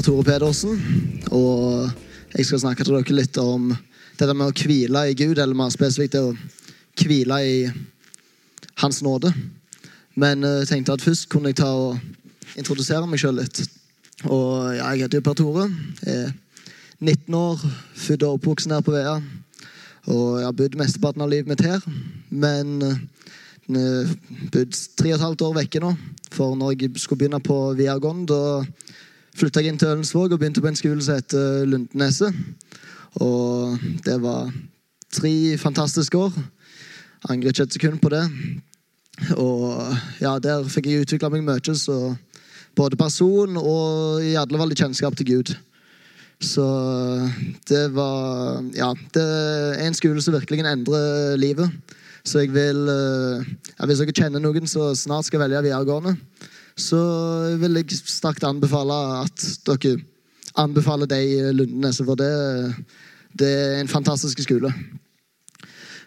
Per Tore Pedersen, og jeg skal snakke til dere litt om det der med å hvile i Gud, eller mer spesifikt det å hvile i Hans nåde. Men jeg tenkte at først kunne jeg ta og introdusere meg sjøl litt. Og ja, Jeg heter Per Tore. Jeg er 19 år, født og oppvokst her på Vea. Og jeg har bodd mesteparten av livet mitt her. Men uh, bodd tre og et halvt år vekke nå. For når jeg skulle begynne på videregående, da flytta jeg inn til Ølensvåg og begynte på en skole som heter Lundeneset. Og det var tre fantastiske år. Angrer ikke et sekund på det. Og ja, der fikk jeg utvikla meg mye, så både person og i alle fall kjennskap til Gud. Så det var Ja, det er en skole som virkelig endrer livet. Så jeg vil eh, ja, Hvis dere kjenner noen som snart skal velge videregående, så vil jeg sterkt anbefale at dere anbefaler de Lundeneset, for det, det er en fantastisk skole.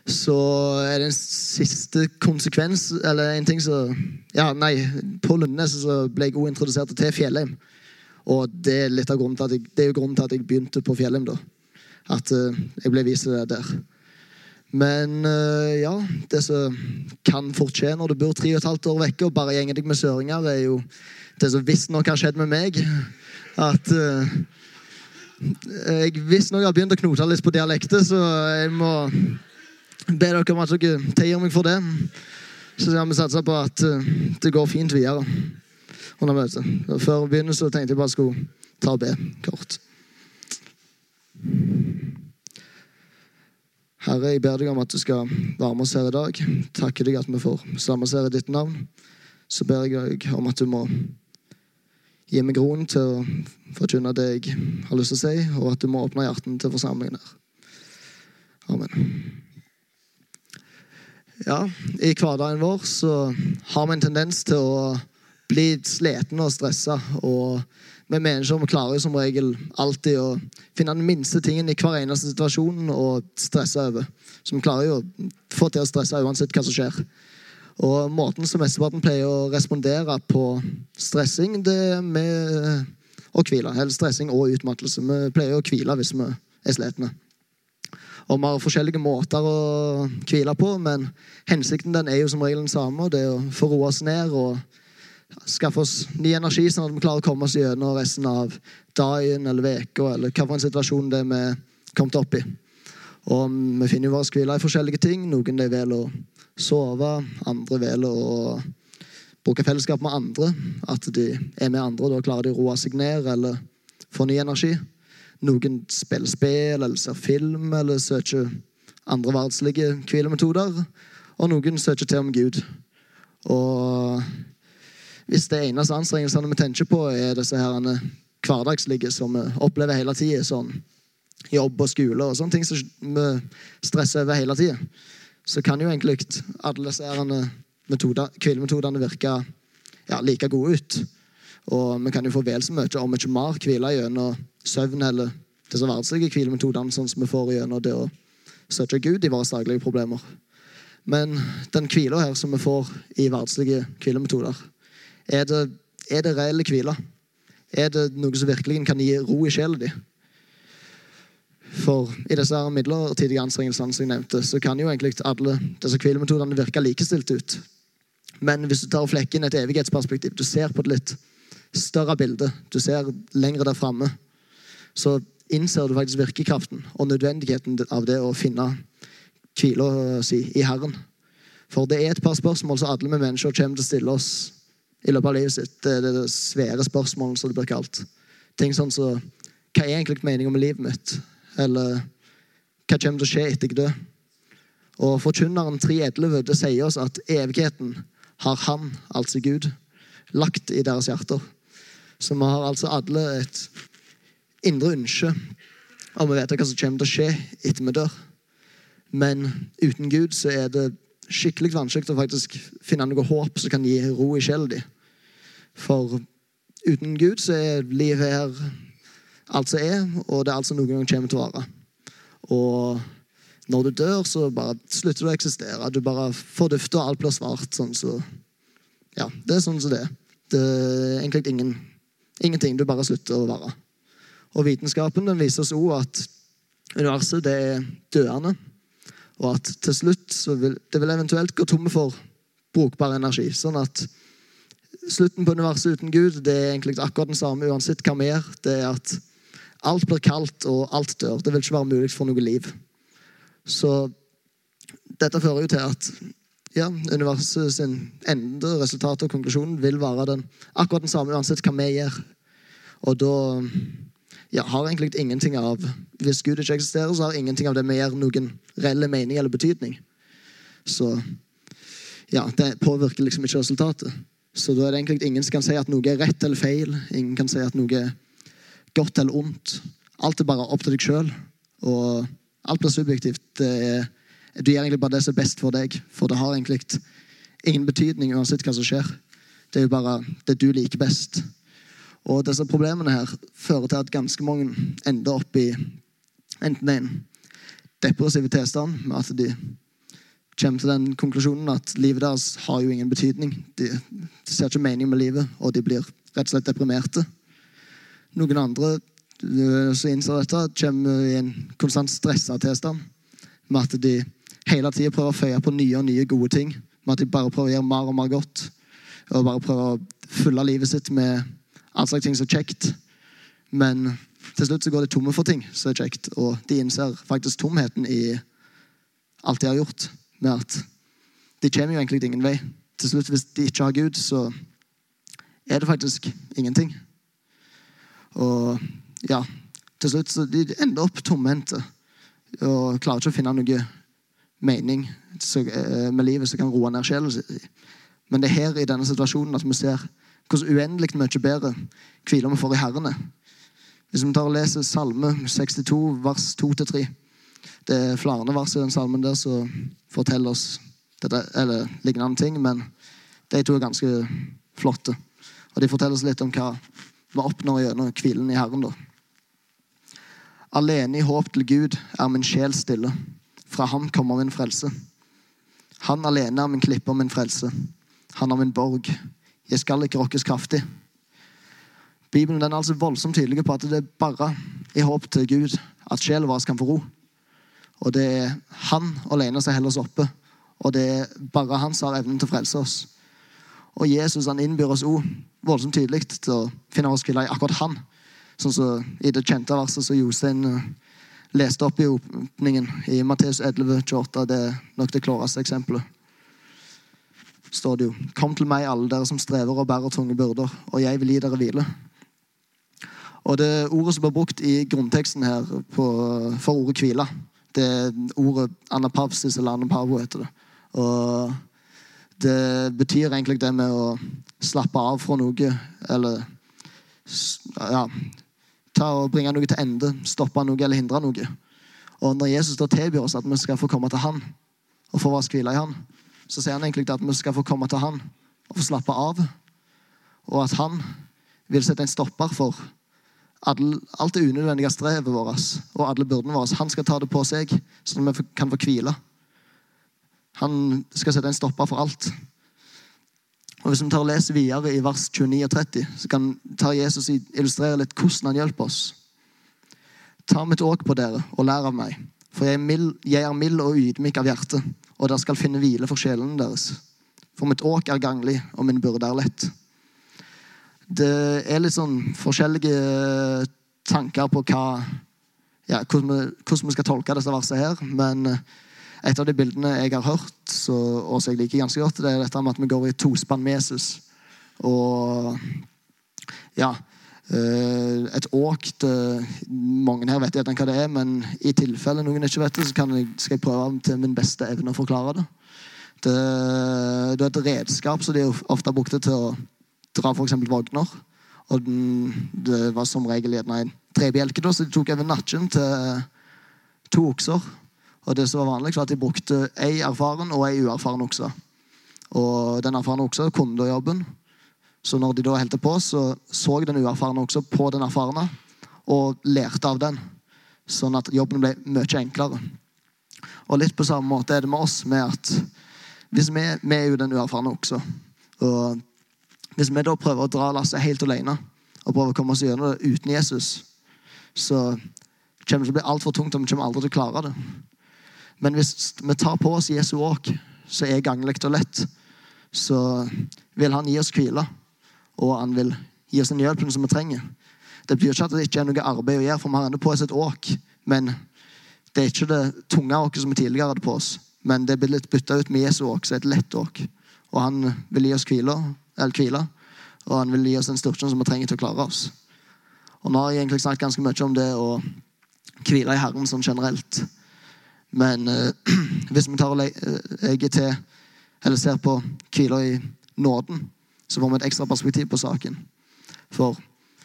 Så er det en siste konsekvens, eller en ting som Ja, nei, på Lundeneset så ble jeg også introdusert til Fjellheim. Og det er litt av grunnen til at jeg, det er jo grunnen til at jeg begynte på Fjellheim, da. At uh, jeg ble vist det der. Men uh, ja, det som kan fort skje når du bor tre og et halvt år vekke og bare gjenger deg med søringer, er jo det som visstnok har skjedd med meg. At uh, jeg visstnok har begynt å knote litt på dialekter, så jeg må be dere om at dere tilgir meg for det. Så skal vi satse på at uh, det går fint videre under møtet. Før vi begynner så tenkte jeg bare skulle ta og be kort. Herre, jeg ber deg om at du skal være med oss her i dag. Takker deg at vi får samles her i ditt navn. Så ber jeg deg om at du må gi meg roen til å forkynne det jeg har lyst til å si, og at du må åpne hjerten til forsamlingen her. Amen. Ja, i hverdagen vår så har vi en tendens til å bli slitne og stressa. Og vi mennesker vi klarer som regel alltid å finne den minste tingen i hver eneste situasjon og stresse over. Så vi klarer jo å få til å stresse uansett hva som skjer. Og måten som mesteparten pleier å respondere på stressing, det er med å hvile. Eller stressing og utmattelse. Vi pleier å hvile hvis vi er slitne. Og vi har forskjellige måter å hvile på, men hensikten den er jo som regel den samme. Det er å få roe oss ned og skaffe oss ny energi, sånn at vi klarer å komme oss gjennom resten av dagen eller uka, eller hva for en situasjon det er vi kommet opp i. Og vi finner jo våre hvile i forskjellige ting. Noen de velger å sove, andre velger å bruke fellesskap med andre. At de er med andre, og da klarer de å roe seg ned eller få ny energi. Noen spiller spill eller ser film eller søker andre verdslige hvilemetoder. Og noen søker til om Gud. Og hvis det eneste anstrengelsene vi tenker på, er disse her hverdagslige som vi opplever hele tida, sånn jobb og skole og sånne ting som vi stresser over hele tida, så kan jo egentlig alle disse metoder, hvilemetodene virke ja, like gode ut. Og vi kan jo få vel så mye, om ikke mer, hvile gjennom søvn eller disse verdslige hvilemetodene, sånn som vi får gjennom det å søke Gud i våre daglige problemer. Men den hvila her som vi får i verdslige hvilemetoder, er det, er det reelle hvile? Er det noe som virkelig kan gi ro i sjela di? For i disse her midlertidige anstrengelsene som jeg nevnte, så kan jo egentlig alle disse hvilemetodene virke likestilt ut. Men hvis du tar og flekker inn et evighetsperspektiv, du ser på et litt større bilde, du ser lengre der framme, så innser du faktisk virkekraften og nødvendigheten av det å finne hvila si i Herren. For det er et par spørsmål som alle vi mennesker kommer til å stille oss i løpet av livet sitt. Det er det svære spørsmålet, som det blir kalt. Ting sånn som så, Hva er egentlig meningen med livet mitt? Eller hva kommer til å skje etter jeg dør? Og Forkynneren 3.11 det sier oss at evigheten har Han, altså Gud, lagt i deres hjerter. Så vi har altså alle et indre ønske om å vite hva som kommer til å skje etter vi dør. Men uten Gud så er det skikkelig vanskelig å faktisk finne noe håp som kan gi ro i sjelen din. For uten Gud så er livet her alt som er, og det er alt som noen gang kommer til å være. Og når du dør, så bare slutter du å eksistere. Du bare fordufter, og alt blir svart. sånn så, ja, Det er sånn som det er. Det er egentlig ingen, ingenting. Du bare slutter å være. Og vitenskapen den viser oss òg at universet det er døende. Og at til slutt så vil det vil eventuelt gå tomme for brukbar energi. Sånn at slutten på universet uten Gud det er egentlig akkurat den samme uansett hva vi gjør. Det er at alt blir kaldt, og alt dør. Det vil ikke være mulig for noe liv. Så dette fører jo til at ja, universet sin ende, resultatet og konklusjonen vil være den, akkurat den samme uansett hva vi gjør. Og da ja, har egentlig ingenting av Hvis Gud ikke eksisterer, så har ingenting av det gjør, noen reelle mening eller betydning. Så ja, det påvirker liksom ikke resultatet. Så da er det egentlig ingen som kan si at noe er rett eller feil. Ingen kan si at noe er godt eller ondt. Alt er bare opp til deg sjøl. Og alt blir subjektivt. Er, du gjør egentlig bare det som er best for deg, for det har egentlig ingen betydning uansett hva som skjer. Det er jo bare det du liker best. Og disse problemene her fører til at ganske mange ender opp i enten en depressiv tilstand, med at de kommer til den konklusjonen at livet deres har jo ingen betydning. De, de ser ikke mening med livet, og de blir rett og slett deprimerte. Noen andre eh, som innser dette, kommer i en konstant stressa tilstand. Med at de hele tida prøver å føye på nye og nye gode ting. Med at de bare prøver å gjøre mer og mer godt. Og bare prøver å fylle livet sitt med all slags ting som er kjekt. Men til slutt så går de tomme for ting som er kjekt, og de innser faktisk tomheten i alt de har gjort. Med at de kommer jo egentlig ingen vei. Til slutt, hvis de ikke har Gud, så er det faktisk ingenting. Og ja, til slutt så de ender opp tomhendte og klarer ikke å finne noe mening eh, med livet som kan roe ned sjelen. Men det er her i denne situasjonen at vi ser hvordan uendelig mye bedre hviler vi får i Herrene. Hvis vi tar og leser Salme 62, vers 2-3 Det er flere vers i den salmen der som forteller oss dette, eller lignende ting, men de to er ganske flotte. Og de forteller oss litt om hva vi oppnår gjennom hvilen i Herren. da. Alene i håp til Gud er min sjel stille. Fra ham kommer min frelse. Han alene er min klippe og min frelse. Han er min borg. Jeg skal ikke rokkes kraftig. Bibelen den er altså voldsomt tydelig på at det er bare i håp til Gud at sjelen vår kan få ro. Og det er han alene som holder oss oppe. Og det er bare han som har evnen til å frelse oss. Og Jesus han innbyr oss òg voldsomt tydelig til å finne oss hvile i akkurat han. Sånn som i det kjente verset som Jostein eh, leste opp i åpningen i Matteus 11, 28. Det er nok det klareste eksempelet. Står det jo Kom til meg, alle dere som strever og bærer tunge byrder, og jeg vil gi dere hvile. Og det ordet som blir brukt i grunnteksten her på, for ordet hvile, det er ordet anapavsis eller anapavo, heter det. Og det betyr egentlig det med å slappe av fra noe, eller ja, ta og bringe noe til ende, stoppe noe eller hindre noe. Og når Jesus da tilbyr oss at vi skal få komme til Han og få vår hvile i Han, så sier han egentlig at vi skal få komme til Han og få slappe av, og at Han vil sette en stopper for alt det unødvendige strevet vårt og alle byrdene våre. Han skal ta det på seg, sånn at vi kan få hvile. Han skal sette en stopper for alt. Og Hvis vi tar og leser videre i vers 29 og 30, så kan tar Jesus illustrere litt hvordan han hjelper oss. Ta mitt åk på dere og lær av meg, for jeg er, mild, jeg er mild og ydmyk av hjerte, og dere skal finne hvile for sjelene deres. For mitt åk er ganglig, og min byrde er lett. Det er litt sånn forskjellige tanker på hva, ja, hvordan, vi, hvordan vi skal tolke disse versene her, men et av de bildene jeg har hørt, så, og som jeg liker ganske godt, det er dette med at vi går i tospann med Jesus. Og ja eh, Et åk Mange her vet gjerne hva det er, men i tilfelle noen ikke vet det, så jeg, skal jeg prøve til min beste evne å forklare det. Det, det er et redskap som de ofte brukte til å dra f.eks. vogner. Og den, det var som regel en trebjelke, så de tok over nakken til to okser. Og det som var vanlig, var at de brukte ei erfaren og ei uerfaren okse. Og den erfarne oksa kunne da jobben. Så når de da helte på, så så den uerfarne også på den erfarne og lærte av den. Sånn at jobben ble mye enklere. Og litt på samme måte er det med oss. med at hvis Vi, vi er jo den uerfarne også. Og hvis vi da prøver å dra lasset helt alene og prøver å komme oss gjennom det uten Jesus, så kommer det til å bli altfor tungt, og vi kommer aldri til å klare det. Men hvis vi tar på oss Jesu åk, så er ganglig og lett, så vil han gi oss hvile. Og han vil gi oss den hjelpen som vi trenger. Det betyr ikke at det ikke er noe arbeid å gjøre, for vi har ennå på oss et åk. Men det er ikke det tunge åket som vi tidligere hadde på oss. Men det er blitt bytta ut med Jesu åk, så er et lett åk. Og han vil gi oss hvile, hvile. Og han vil gi oss den styrken som vi trenger til å klare oss. Og nå har jeg egentlig snakket ganske mye om det å hvile i Herren sånn generelt. Men eh, hvis vi tar og legger til, eller ser på hvile i nåden, så får vi et ekstra perspektiv på saken. For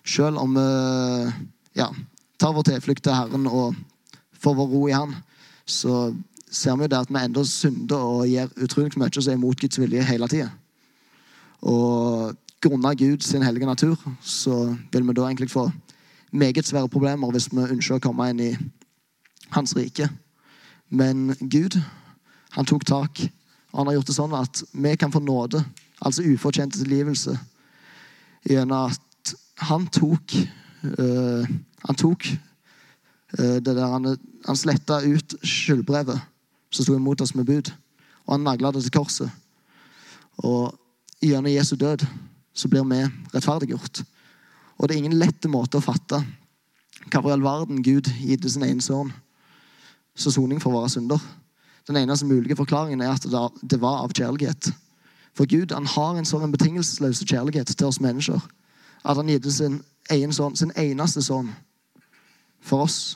selv om vi ja, tar vår tilflukt til Herren og får vår ro i Han, så ser vi jo det at vi enda synder og gjør utrolig mye som er imot Guds vilje hele tida. Og grunnet Gud sin hellige natur så vil vi da egentlig få meget svære problemer hvis vi ønsker å komme inn i Hans rike. Men Gud, han tok tak, og han har gjort det sånn at vi kan få nåde, altså ufortjent tilgivelse, gjennom at han tok uh, Han tok uh, det der Han, han sletta ut skyldbrevet som sto imot oss med bud, og han nagla det til korset. Og gjennom Jesu død så blir vi rettferdiggjort. Og det er ingen lette måte å fatte hvorfor i all verden Gud gitte sin ene sønn som soning for våre synder. Den eneste mulige forklaringen er at det var av kjærlighet. For Gud han har en sånn betingelsesløs kjærlighet til oss mennesker at han gitt sin, egen sånn, sin eneste sønn for oss.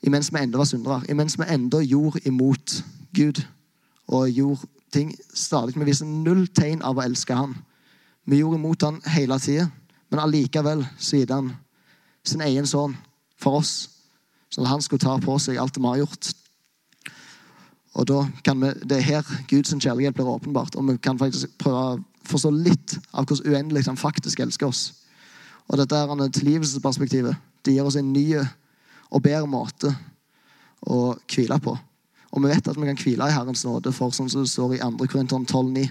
Imens vi enda var syndere. Imens vi enda gjorde imot Gud og gjorde ting stadig. Vi viser null tegn av å elske Han. Vi gjorde imot Han hele tida, men allikevel så gitt Han sin egen sønn for oss Sånn at han skulle ta på seg alt vi har gjort. Og da kan vi, Det er her Guds kjærlighet blir åpenbart. Og vi kan faktisk prøve å forstå litt av hvordan uendelig han faktisk elsker oss. Og dette er tilgivelsesperspektivet. Det gir oss en ny og bedre måte å hvile på. Og vi vet at vi kan hvile i Herrens nåde, for sånn som det står i 2. Korinteren 12,9,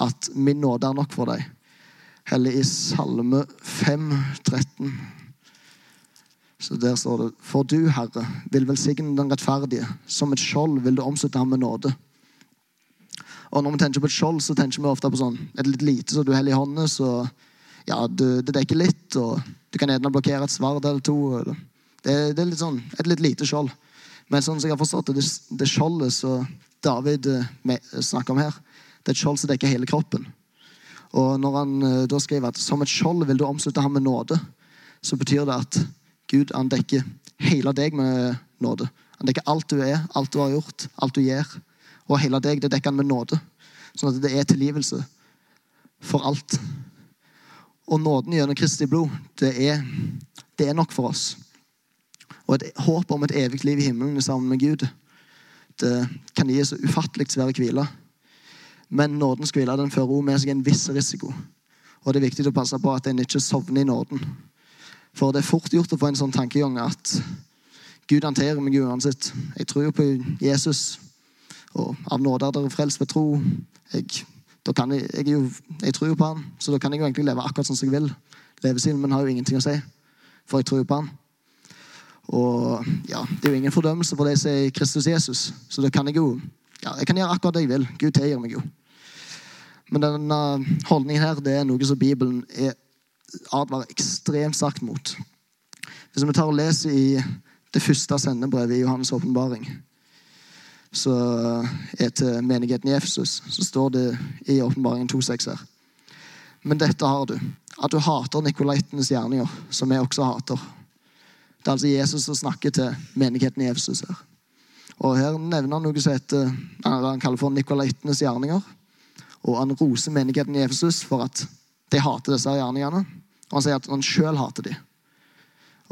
at min nåde er nok for deg. Heller i Salme 5, 13. Så der står det For du, Herre, vil velsigne den rettferdige. Som et skjold vil du omslutte ham med nåde. Og når vi tenker på et skjold, så tenker vi ofte på sånn Er det litt lite så du holder i hånda, så ja, du, det dekker litt, og du kan gjerne blokkere et sverd eller to. Det, det, er litt sånn, et litt lite skjold. Men sånn som jeg har forstått det, det skjoldet som David eh, snakker om her, det er et skjold som dekker hele kroppen. Og når han eh, da skriver at som et skjold vil du omslutte ham med nåde, så betyr det at Gud han dekker hele deg med nåde. Han dekker alt du er, alt du har gjort, alt du gjør. Og hele deg det dekker han med nåde. Sånn at det er tilgivelse for alt. Og nåden gjennom Kristi blod, det er, det er nok for oss. Og et håp om et evig liv i himmelen sammen med Gud, det kan gi så ufattelig svære hvile. Men nådens hvile den fører også med seg en viss risiko. Og det er viktig å passe på at en ikke sovner i nåden. For det er fort gjort å få en sånn tankegang at Gud hanterer meg uansett. Jeg tror jo på Jesus, og av nåde er dere frelst ved tro. Jeg, jeg, jeg, jo, jeg, tror jo på han, så da kan jeg jo egentlig leve akkurat sånn som jeg vil. Levestilen min har jo ingenting å si, for jeg tror jo på han. Og ja, Det er jo ingen fordømmelse for det som er Kristus Jesus, så da kan jeg jo ja, jeg kan gjøre akkurat det jeg vil. Gud tilgir meg jo. Men denne holdningen her, det er noe som Bibelen er advarer ekstremt sterkt mot. Hvis vi tar og leser i det første sendebrevet i Johannes' åpenbaring, så er til menigheten i Efesus, så står det i åpenbaringen 2,6 her. Men dette har du, at du hater nikolaitenes gjerninger, som jeg også hater. Det er altså Jesus som snakker til menigheten i Efesus her. Og Her nevner han noe som heter, han kaller for nikolaitenes gjerninger. Og han roser menigheten i Efesus for at de hater disse gjerningene. Og han sier at han sjøl hater dem.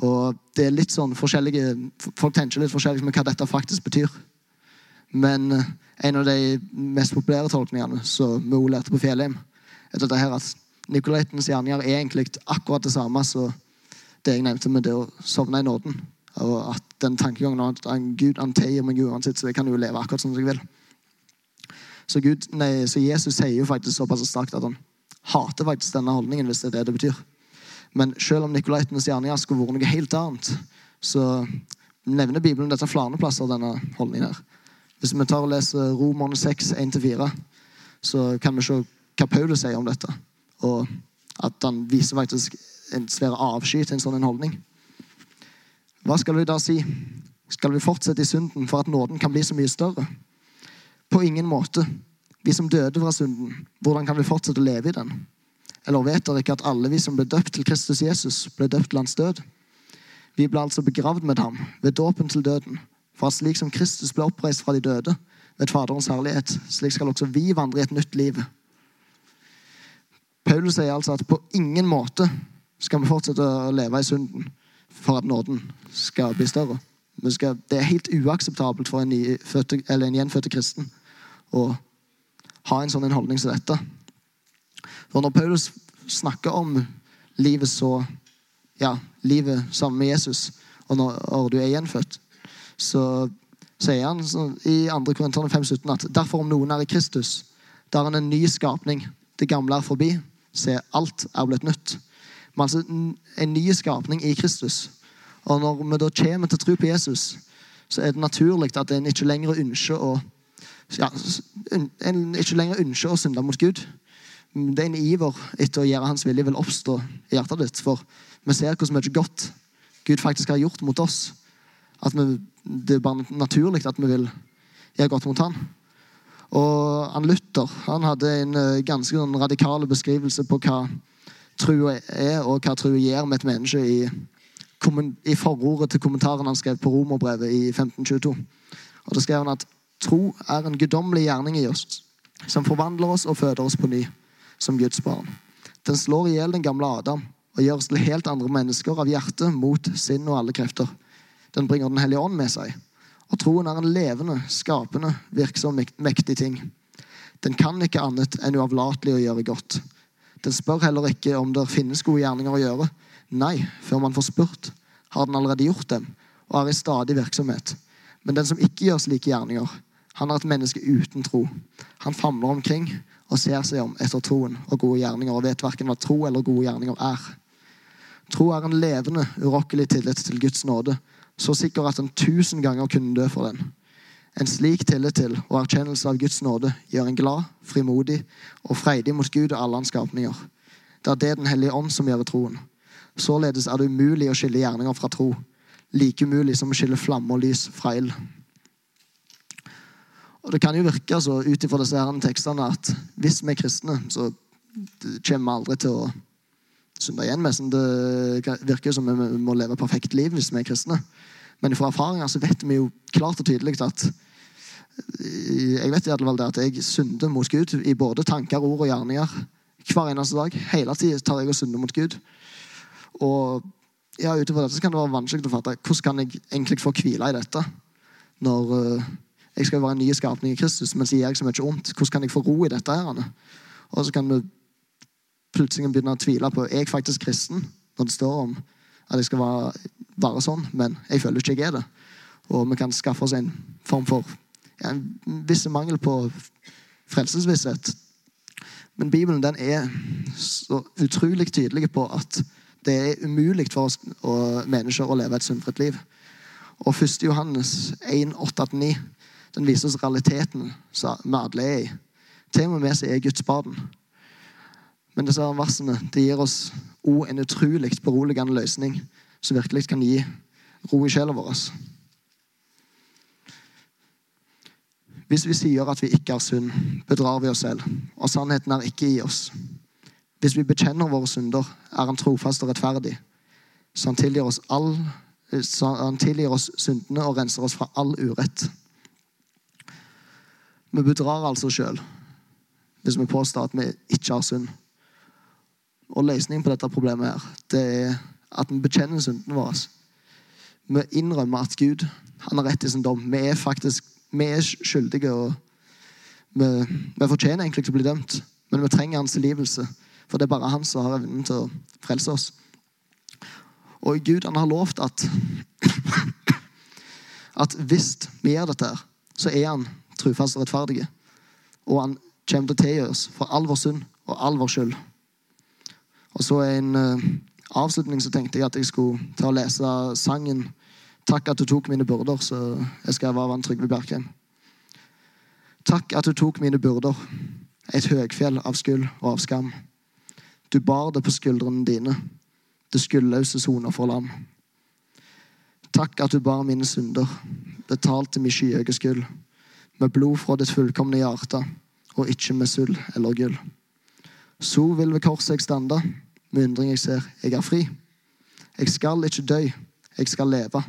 Og det er litt sånn forskjellige, Folk tenker litt forskjellig med hva dette faktisk betyr. Men eh, en av de mest populære tolkningene som vi lærte på Fjellheim, er dette her at Nikolaitens gjerninger er egentlig akkurat det samme som det jeg nevnte med det å sovne i nåden. Og at den tankegangen at Gud tilgir meg uansett, så jeg kan jo leve akkurat som jeg vil. Så, Gud, nei, så Jesus sier jo faktisk såpass sterkt at han hater faktisk denne holdningen, hvis det er det det betyr. Men selv om nikolaitenes gjerninger skulle vært noe helt annet, så nevner Bibelen dette flere plasser, denne holdningen her. Hvis vi tar og leser Romerne 6, 1-4, så kan vi se hva Paulus sier om dette. Og at han viser faktisk en svær avsky til en sånn holdning. Hva skal vi da si? Skal vi fortsette i synden for at nåden kan bli så mye større? På ingen måte. Vi som døde fra synden, hvordan kan vi fortsette å leve i den? Eller vet dere ikke at alle vi som ble døpt til Kristus Jesus, ble døpt til hans død? Vi ble altså begravd med ham ved dåpen til døden, for at slik som Kristus ble oppreist fra de døde ved Faderens herlighet, slik skal også vi vandre i et nytt liv. Paulus sier altså at på ingen måte skal vi fortsette å leve i synden for at nåden skal bli større. Skal, det er helt uakseptabelt for en, nyfødte, en gjenfødt kristen å ha en sånn holdning som dette. For når Paulus snakker om livet så ja, livet sammen med Jesus, og når du er gjenfødt, så sier han så, i 2. Korinterne 5,17 at derfor om noen er i Kristus, da er han en ny skapning. Det gamle er forbi. Se, alt er blitt nytt. Men altså en ny skapning i Kristus. Og når vi da kommer til tro på Jesus, så er det naturlig at en ikke lenger ønsker å ja, en ikke lenger ønsker å synde mot Gud. Det er en iver etter å gjøre hans vilje vil oppstå i hjertet ditt. For vi ser hvor mye godt Gud faktisk har gjort mot oss. At vi, det er bare naturlig at vi vil gjøre godt mot han. Og han Luther han hadde en eh, ganske sånn radikal beskrivelse på hva trua er, og hva trua gjør med et menneske i, i forordet til kommentaren han skrev på Romerbrevet i 1522. Og Da skrev han at tro er en guddommelig gjerning i oss, som forvandler oss og føder oss på ny som Guds barn. Den slår i hjel den gamle Adam og gjør oss til helt andre mennesker av hjerte, mot sinn og alle krefter. Den bringer Den hellige ånd med seg. Og troen er en levende, skapende, virksom, mektig ting. Den kan ikke annet enn uavlatelig å gjøre godt. Den spør heller ikke om det finnes gode gjerninger å gjøre. Nei, før man får spurt, har den allerede gjort dem og er i stadig virksomhet. Men den som ikke gjør slike gjerninger, han er et menneske uten tro. Han famler omkring og ser seg om etter troen og gode gjerninger og vet verken hva tro eller gode gjerninger er. Tro er en levende, urokkelig tillit til Guds nåde, så sikker at en tusen ganger kunne dø for den. En slik tillit til og erkjennelse av Guds nåde gjør en glad, frimodig og freidig mot Gud og alle hans skapninger. Det er det Den hellige ånd som gjør troen. Således er det umulig å skille gjerninger fra tro. Like umulig som å skille flamme og lys fra ild. Og Det kan jo virke så ut ifra disse her tekstene at hvis vi er kristne, så kommer vi aldri til å synde igjen med. Det virker som vi må leve perfekt liv hvis vi er kristne. Men fra erfaringer så vet vi jo klart og tydelig at jeg vet i alle fall det at jeg synder mot Gud i både tanker, ord og gjerninger. Hver eneste dag. Hele tida tar jeg og synder mot Gud. Og ja, utover dette så kan det være vanskelig å fatte hvordan kan jeg egentlig få hvile i dette. Når uh, jeg skal være en ny skapning i Kristus, men sier jeg så mye ondt. Hvordan kan jeg få ro i dette? her? Og så kan du plutselig begynne å tvile på er jeg faktisk kristen når det står om at jeg skal være, være sånn, men jeg føler ikke jeg er det. Og vi kan skaffe oss en form for ja, en viss mangel på frelsesvisshet. Men Bibelen den er så utrolig tydelig på at det er umulig for oss og mennesker å leve et sunnfritt liv. Og 1. Johannes 1, 8-9 den viser oss realiteten vi alle er i. Til og med vi som er Guds barn. Men disse versene det gir oss òg en utrolig beroligende løsning som virkelig kan gi ro i sjela vår. Hvis vi sier at vi ikke er synd, bedrar vi oss selv, og sannheten er ikke i oss. Hvis vi bekjenner våre synder, er Han trofast og rettferdig, så Han oss, all, så han tilgir oss syndene og renser oss fra all urett. Vi bedrar altså sjøl hvis vi påstår at vi ikke har synd. Og løsningen på dette problemet her, det er at vi bekjenner syndene våre. Vi innrømmer at Gud han har rett i sin dom. Vi er faktisk vi er skyldige. og vi, vi fortjener egentlig ikke å bli dømt, men vi trenger hans tilgivelse. For det er bare han som har evnen til å frelse oss. Og Gud han har lovt at at hvis vi gjør dette, så er han trufast og rettferdig. Og han kommer til å tilgi oss for all vår synd og all vår skyld. Og så en uh, avslutning så tenkte jeg at jeg skulle ta og lese sangen 'Takk at du tok mine byrder', så jeg skal være Vann Trygve Bjerkreim. Takk at du tok mine byrder, et høgfjell av skyld og av skam. Du bar det på skuldrene dine, det skyldløse soner for lam. Takk at du bar mine synder, betalte min skyhøye skyld, med blod fra ditt fullkomne hjerte, og ikke med sølv eller gull. Så vil ved korset jeg stande, med undring jeg ser, jeg er fri. Jeg skal ikke dø, jeg skal leve,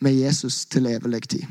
med Jesus til evig tid.